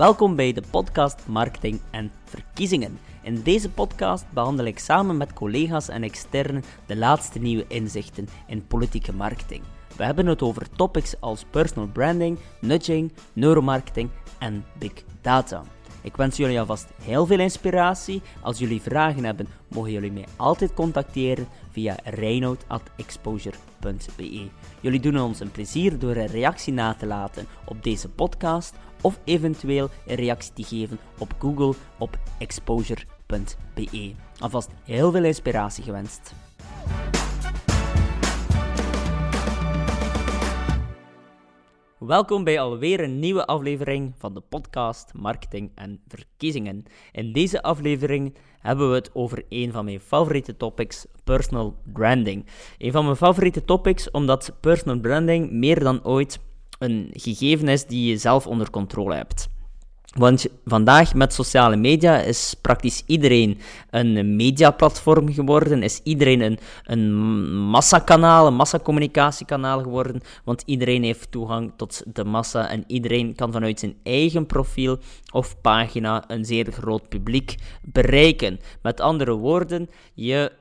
Welkom bij de podcast Marketing en Verkiezingen. In deze podcast behandel ik samen met collega's en externen de laatste nieuwe inzichten in politieke marketing. We hebben het over topics als personal branding, nudging, neuromarketing en big data. Ik wens jullie alvast heel veel inspiratie. Als jullie vragen hebben, mogen jullie mij altijd contacteren via reinoud.exposure.be. Jullie doen ons een plezier door een reactie na te laten op deze podcast of eventueel een reactie te geven op Google op exposure.be. Alvast heel veel inspiratie gewenst. Welkom bij alweer een nieuwe aflevering van de podcast Marketing en Verkiezingen. In deze aflevering hebben we het over een van mijn favoriete topics, personal branding. Een van mijn favoriete topics omdat personal branding meer dan ooit een gegeven is die je zelf onder controle hebt. Want vandaag met sociale media is praktisch iedereen een mediaplatform geworden, is iedereen een, een massakanaal, een massacommunicatiekanaal geworden, want iedereen heeft toegang tot de massa en iedereen kan vanuit zijn eigen profiel of pagina een zeer groot publiek bereiken. Met andere woorden, je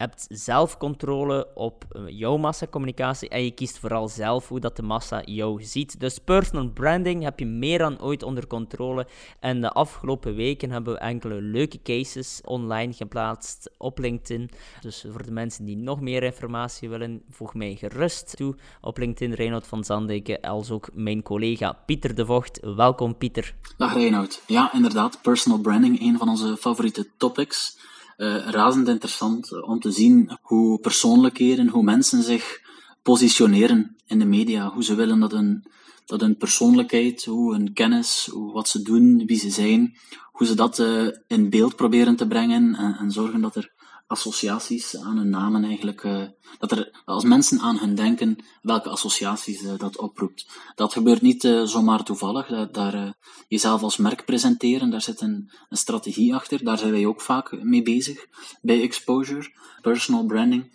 hebt zelf controle op eh, jouw massacommunicatie en je kiest vooral zelf hoe dat de massa jou ziet. Dus personal branding heb je meer dan ooit onder controle. En de afgelopen weken hebben we enkele leuke cases online geplaatst op LinkedIn. Dus voor de mensen die nog meer informatie willen, voeg mij gerust toe op LinkedIn Reinoud van Zandeken, als ook mijn collega Pieter de Vocht. Welkom Pieter. Dag Reinoud. Ja, inderdaad, personal branding, een van onze favoriete topics uh, razend interessant eh, om te zien hoe persoonlijkheden, hoe mensen zich positioneren in de media, hoe ze willen dat hun, dat hun persoonlijkheid, hoe hun kennis, hoe, wat ze doen, wie ze zijn, hoe ze dat uh, in beeld proberen te brengen en, en zorgen dat er associaties aan hun namen eigenlijk, uh, dat er als mensen aan hun denken, welke associaties uh, dat oproept. Dat gebeurt niet uh, zomaar toevallig, dat, daar jezelf als merk presenteren, daar zit een, een, strategie achter, daar zijn wij ook vaak mee bezig, bij Exposure, personal branding.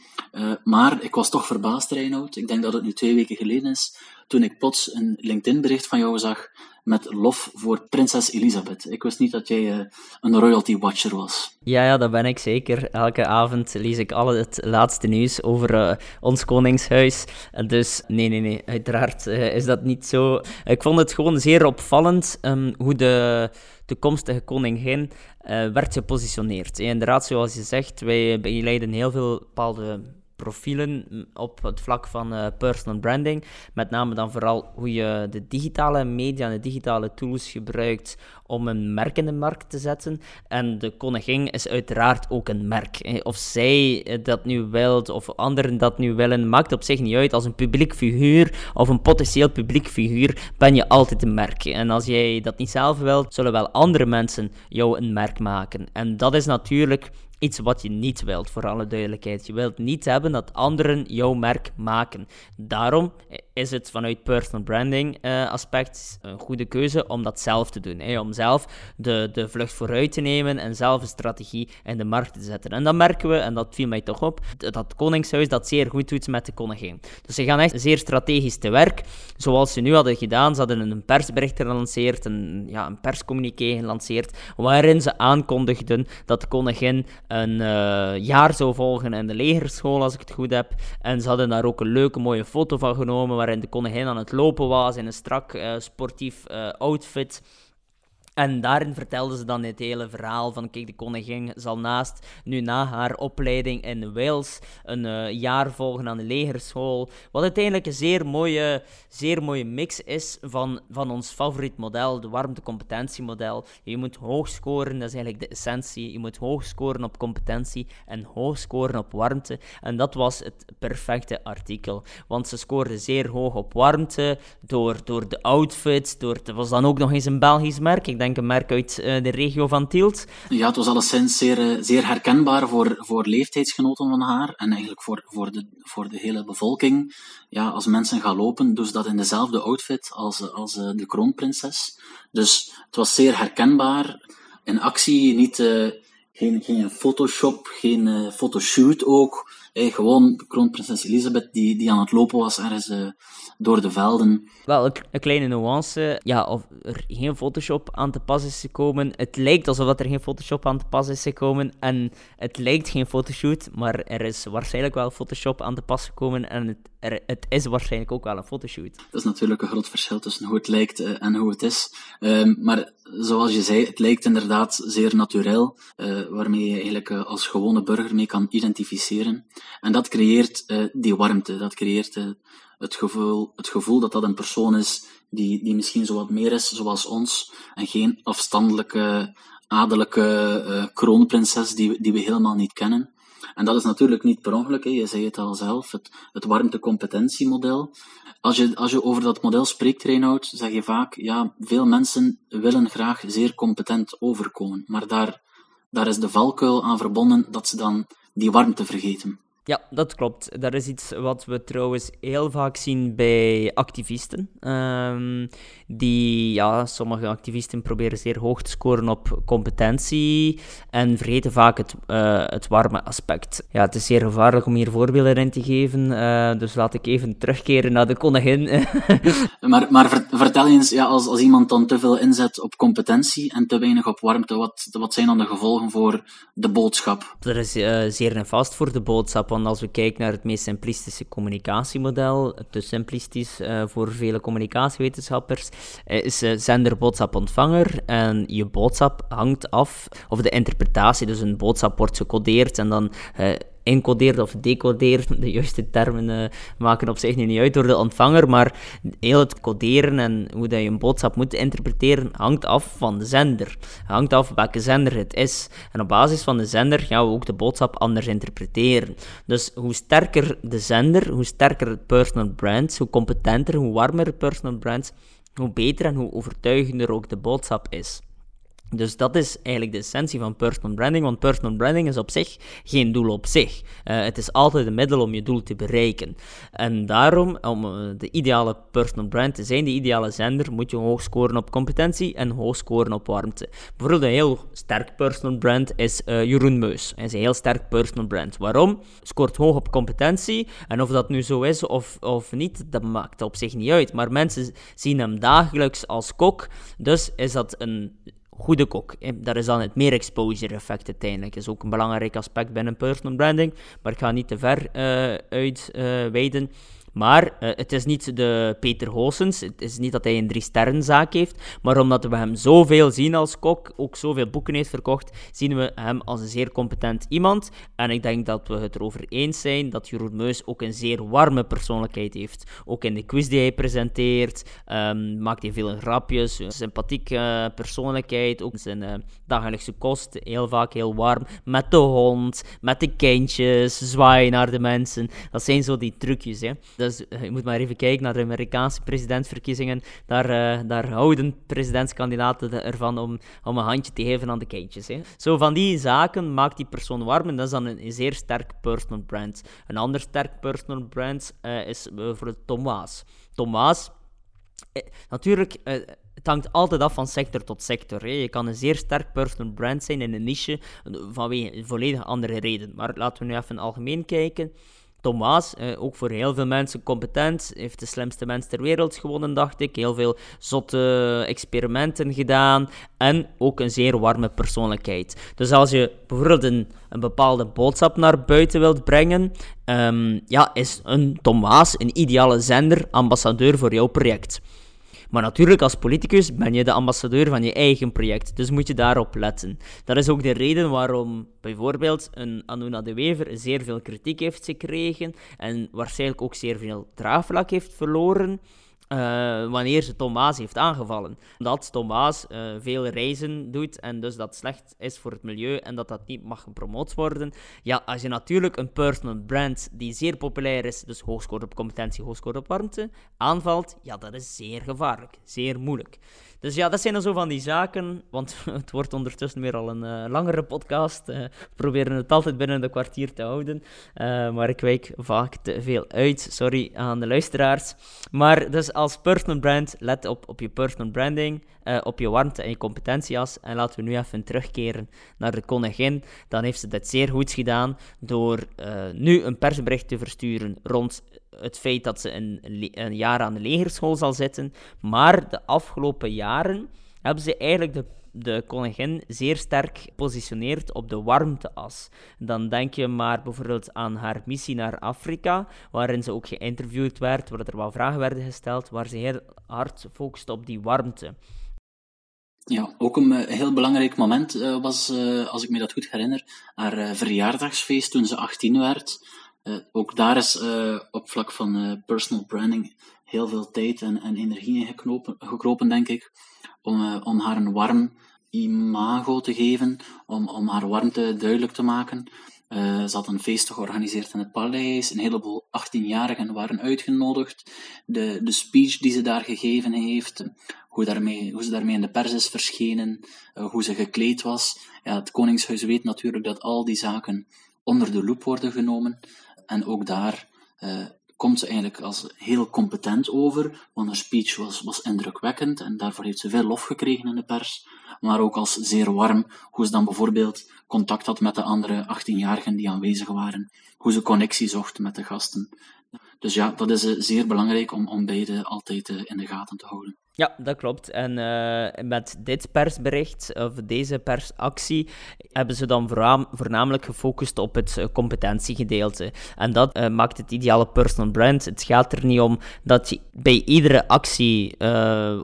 maar ik was toch verbaasd, Reinoud, ik denk dat het nu twee weken geleden is, toen ik plots een LinkedIn-bericht van jou zag met lof voor prinses Elisabeth. Ik wist niet dat jij uh, een royalty watcher was. Ja, ja, dat ben ik zeker. Elke avond lees ik al het laatste nieuws over uh, ons koningshuis. Dus nee, nee, nee, uiteraard uh, is dat niet zo. Ik vond het gewoon zeer opvallend um, hoe de toekomstige koningin werd gepositioneerd. inderdaad, zoals je zegt, wij begeleiden heel veel bepaalde profielen op het vlak van uh, personal branding. Met name dan vooral hoe je de digitale media en de digitale tools gebruikt om een merk in de markt te zetten. En de koningin is uiteraard ook een merk. Of zij dat nu wilt of anderen dat nu willen, maakt op zich niet uit. Als een publiek figuur of een potentieel publiek figuur ben je altijd een merk. En als jij dat niet zelf wilt, zullen wel andere mensen jou een merk maken. En dat is natuurlijk iets wat je niet wilt, voor alle duidelijkheid. Je wilt niet hebben dat anderen jouw merk maken. Daarom is het vanuit personal branding uh, aspect een goede keuze om dat zelf te doen. Hè? Om zelf de, de vlucht vooruit te nemen en zelf een strategie in de markt te zetten. En dan merken we, en dat viel mij toch op, dat Koningshuis dat zeer goed doet met de koningin. Dus ze gaan echt zeer strategisch te werk, zoals ze nu hadden gedaan. Ze hadden een persbericht gelanceerd, een, ja, een perscommuniqué gelanceerd, waarin ze aankondigden dat de koningin een uh, jaar zou volgen in de legerschool, als ik het goed heb. En ze hadden daar ook een leuke, mooie foto van genomen, waarin de koningin aan het lopen was in een strak uh, sportief uh, outfit. En daarin vertelde ze dan het hele verhaal van, kijk, de koningin zal naast, nu na haar opleiding in Wales, een uh, jaar volgen aan de legerschool. Wat uiteindelijk een zeer mooie, zeer mooie mix is van, van ons favoriet model, de warmte-competentiemodel. Je moet hoog scoren, dat is eigenlijk de essentie. Je moet hoog scoren op competentie en hoog scoren op warmte. En dat was het perfecte artikel. Want ze scoorde zeer hoog op warmte, door, door de outfits, door, het was dan ook nog eens een Belgisch merk. Ik denk een merk uit uh, de regio van Tielt. Ja, het was alleszins zeer, uh, zeer herkenbaar voor, voor leeftijdsgenoten van haar en eigenlijk voor, voor, de, voor de hele bevolking. Ja, als mensen gaan lopen, ze dat in dezelfde outfit als, als uh, de kroonprinses. Dus het was zeer herkenbaar. In actie, niet, geen, geen Photoshop, geen fotoshoot ook. Hey, gewoon kroonprinses Elisabeth die, die aan het lopen was ergens uh, door de velden. Wel, een, kleine nuance. Ja, of er geen Photoshop aan te pas is gekomen. Het lijkt alsof er geen Photoshop aan te pas is gekomen. En het lijkt geen fotoshoot, maar er is waarschijnlijk wel Photoshop aan te pas gekomen. En het, er, het is waarschijnlijk ook wel een fotoshoot. Dat is natuurlijk een groot verschil tussen hoe het lijkt uh, en hoe het is. Um, maar zoals je zei, het lijkt inderdaad zeer natuurlijk, uh, waarmee je eigenlijk uh, als gewone burger mee kan identificeren. En dat creëert uh, die warmte, dat creëert het, gevoel, het gevoel dat dat een persoon is die, die misschien zo wat meer is zoals ons en geen afstandelijke, adellijke kroonprinses die, die we helemaal niet kennen. En dat is natuurlijk niet per ongeluk, hè. je zei het al zelf, het, het warmte-competentiemodel. Als je, als je over dat model spreekt, Reinoud, zeg je vaak, ja, veel mensen willen graag zeer competent overkomen, maar daar, daar is de valkuil aan verbonden dat ze dan die warmte vergeten. Ja, dat klopt. Dat is iets wat we trouwens heel vaak zien bij activisten. Um, die, ja, sommige activisten proberen zeer hoog te scoren op competentie en vergeten vaak het, uh, het warme aspect. Ja, het is zeer gevaarlijk om hier voorbeelden in te geven, uh, dus laat ik even terugkeren naar de koningin. maar maar vertel eens, ja, als, als iemand dan te veel inzet op competentie en te weinig op warmte, wat, wat zijn dan de gevolgen voor de boodschap? Dat is uh, zeer nefast voor de boodschap, want als we kijken naar het meest simplistische communicatiemodel, te simplistisch voor vele communicatiewetenschappers, is zender, boodschap, ontvanger. En je boodschap hangt af, of de interpretatie, dus een boodschap wordt gecodeerd en dan encodeerd of decodeerd, de juiste termen uh, maken op zich niet uit door de ontvanger, maar heel het coderen en hoe dat je een boodschap moet interpreteren hangt af van de zender. Hangt af welke zender het is. En op basis van de zender gaan we ook de boodschap anders interpreteren. Dus hoe sterker de zender, hoe sterker het personal brand, hoe competenter, hoe warmer het personal brand, hoe beter en hoe overtuigender ook de boodschap is. Dus dat is eigenlijk de essentie van personal branding, want personal branding is op zich geen doel op zich. Uh, het is altijd een middel om je doel te bereiken. En daarom, om uh, de ideale personal brand te zijn, de ideale zender, moet je hoog scoren op competentie en hoog scoren op warmte. Bijvoorbeeld een heel sterk personal brand is uh, Jeroen Meus. Hij is een heel sterk personal brand. Waarom? Scoort hoog op competentie. En of dat nu zo is of, of niet, dat maakt op zich niet uit. Maar mensen zien hem dagelijks als kok. Dus is dat een goede kok. Daar is dan het meer exposure effect uiteindelijk. Dat is ook een belangrijk aspect binnen personal branding, maar ik ga niet te ver uh. Maar uh, het is niet de Peter Hoosens, het is niet dat hij een drie-sterrenzaak heeft, maar omdat we hem zoveel zien als kok, ook zoveel boeken heeft verkocht, zien we hem als een zeer competent iemand. En ik denk dat we het erover eens zijn dat Jeroen Meus ook een zeer warme persoonlijkheid heeft. Ook in de quiz die hij presenteert, um, maakt hij veel grapjes, een sympathieke persoonlijkheid, ook zijn uh, dagelijkse kost, heel vaak heel warm, met de hond, met de kindjes, zwaaien naar de mensen. Dat zijn zo die trucjes, hè. Eh, je moet maar even kijken naar de Amerikaanse presidentsverkiezingen. Daar, uh, daar houden presidentskandidaten ervan om, om een handje te geven aan de kindjes. Hè. Zo van die zaken maakt die persoon warm en dat is dan een, zeer sterk personal brand. Een ander sterk personal brand uh, is bijvoorbeeld Thomas. Thomas, natuurlijk het hangt altijd af van sector tot sector. Hè. Je kan een zeer sterk personal brand zijn in een niche vanwege een volledig andere reden. Maar laten we nu even algemeen kijken. Thomas, eh, ook voor heel veel mensen competent, heeft de slimste mens ter wereld gewonnen, dacht ik. Heel veel zotte experimenten gedaan en ook een zeer warme persoonlijkheid. Dus als je bijvoorbeeld een, een bepaalde boodschap naar buiten wilt brengen, um, ja, is een Thomas een ideale zender, ambassadeur voor jouw project. Maar natuurlijk, als politicus ben je de ambassadeur van je eigen project, dus moet je daarop letten. Dat is ook de reden waarom bijvoorbeeld een Anuna de Wever zeer veel kritiek heeft gekregen en waarschijnlijk ook zeer veel draagvlak heeft verloren uh, wanneer ze Thomas heeft aangevallen. Dat Thomas uh, veel reizen doet en dus dat slecht is voor het milieu en dat dat niet mag gepromoot worden. Ja, als je natuurlijk een personal brand die zeer populair is, dus hoog scoort op competentie, hoog scoort op warmte, aanvalt, ja, dat is zeer gevaarlijk, zeer moeilijk. Dus ja, dat zijn dan zo van die zaken, want het wordt ondertussen weer al een uh, langere podcast. Uh, we proberen het altijd binnen de kwartier te houden, uh, maar ik wijk vaak te veel uit. Sorry aan de luisteraars. Maar dus als personal brand, let op op je personal branding uh, op je warmte en je competentieas. En laten we nu even terugkeren naar de koningin. Dan heeft ze dat zeer goed gedaan door uh, nu een persbericht te versturen rond het feit dat ze een, een jaar aan de legerschool zal zitten. Maar de afgelopen jaren hebben ze eigenlijk de de koningin zeer sterk positioneert op de warmteas. Dan denk je maar bijvoorbeeld aan haar missie naar Afrika, waarin ze ook geïnterviewd werd, waar er wel vragen werden gesteld, waar ze heel hard focust op die warmte. Ja, ook een uh, heel belangrijk moment uh, was, uh, als ik me dat goed herinner, haar verjaardagsfeest toen ze 18 werd. ook daar is op vlak van personal branding heel veel tijd en, en energie in gekropen, denk ik, om, om haar een warm imago te geven, om, om haar warmte duidelijk te maken. Uh, ze had een feest georganiseerd in het paleis. Een heleboel 18-jarigen waren uitgenodigd. De, de speech die ze daar gegeven heeft, hoe, daarmee, hoe ze daarmee in de pers is verschenen, uh, hoe ze gekleed was. Ja, het Koningshuis weet natuurlijk dat al die zaken onder de loep worden genomen. En ook daar uh, komt ze eigenlijk als heel competent over, want haar speech was, was indrukwekkend en daarvoor heeft ze veel lof gekregen in de pers, maar ook als zeer warm, hoe ze dan bijvoorbeeld contact had met de andere 18-jarigen die aanwezig waren, hoe ze connectie zocht met de gasten. Dus ja, dat is eh, zeer belangrijk om, om beide altijd eh, in de gaten te houden. Ja, dat klopt. En uh, met dit persbericht, of deze persactie, hebben ze dan voornamelijk gefocust op het competentiegedeelte. En dat maakt het ideale personal brand. Het gaat er niet om dat je bij iedere actie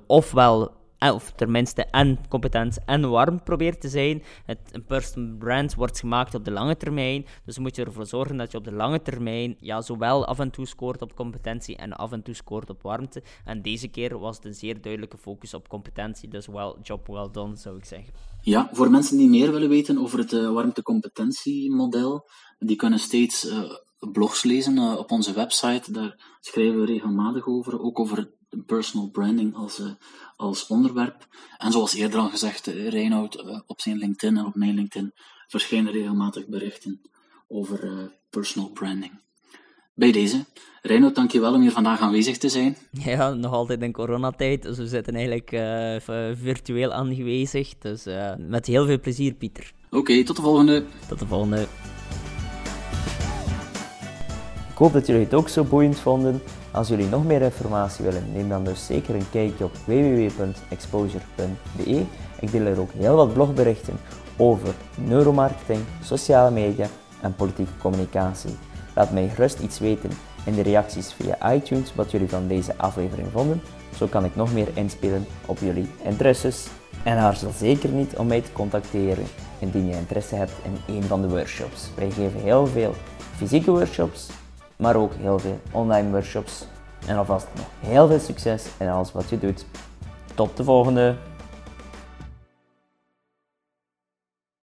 ofwel eh, of tenminste en competent en warm probeert te zijn. Het, een personal brand wordt gemaakt op de lange termijn, dus moet je ervoor zorgen dat je op de lange termijn ja, zowel af en toe scoort op competentie en af en toe scoort op warmte. En deze keer was het een zeer duidelijke focus op competentie, dus well, job well done, zou ik zeggen. Ja, voor mensen die meer willen weten over het uh, warmte-competentiemodel, die kunnen steeds uh, blogs lezen uh, op onze website. Daar schrijven we regelmatig over, ook over personal branding als, uh, als onderwerp. En zoals eerder al gezegd, uh, Reinoud uh, op zijn LinkedIn en op mijn LinkedIn verschijnen regelmatig berichten over personal branding. Bij deze. Reinoud, dankjewel om hier vandaag aanwezig te zijn. Ja, nog altijd in coronatijd, dus we zitten eigenlijk virtueel aanwezig. Dus met heel veel plezier, Pieter. Oké, tot de volgende. Tot de volgende. Hoop dat jullie het ook zo boeiend vonden. Als jullie nog meer informatie willen, neem dan dus zeker een kijkje op www.exposure.be. Ik deel er ook heel wat blogberichten over neuromarketing, sociale media en politieke communicatie. Laat mij gerust iets weten in de reacties via iTunes wat jullie van deze aflevering vonden. Zo kan ik nog meer inspelen op jullie interesses. En aarzel zeker niet om mij te contacteren indien je interesse hebt in een van de workshops. Wij geven heel veel fysieke workshops maar ook heel veel online workshops. En alvast nog heel veel succes in alles wat je doet. Tot de volgende!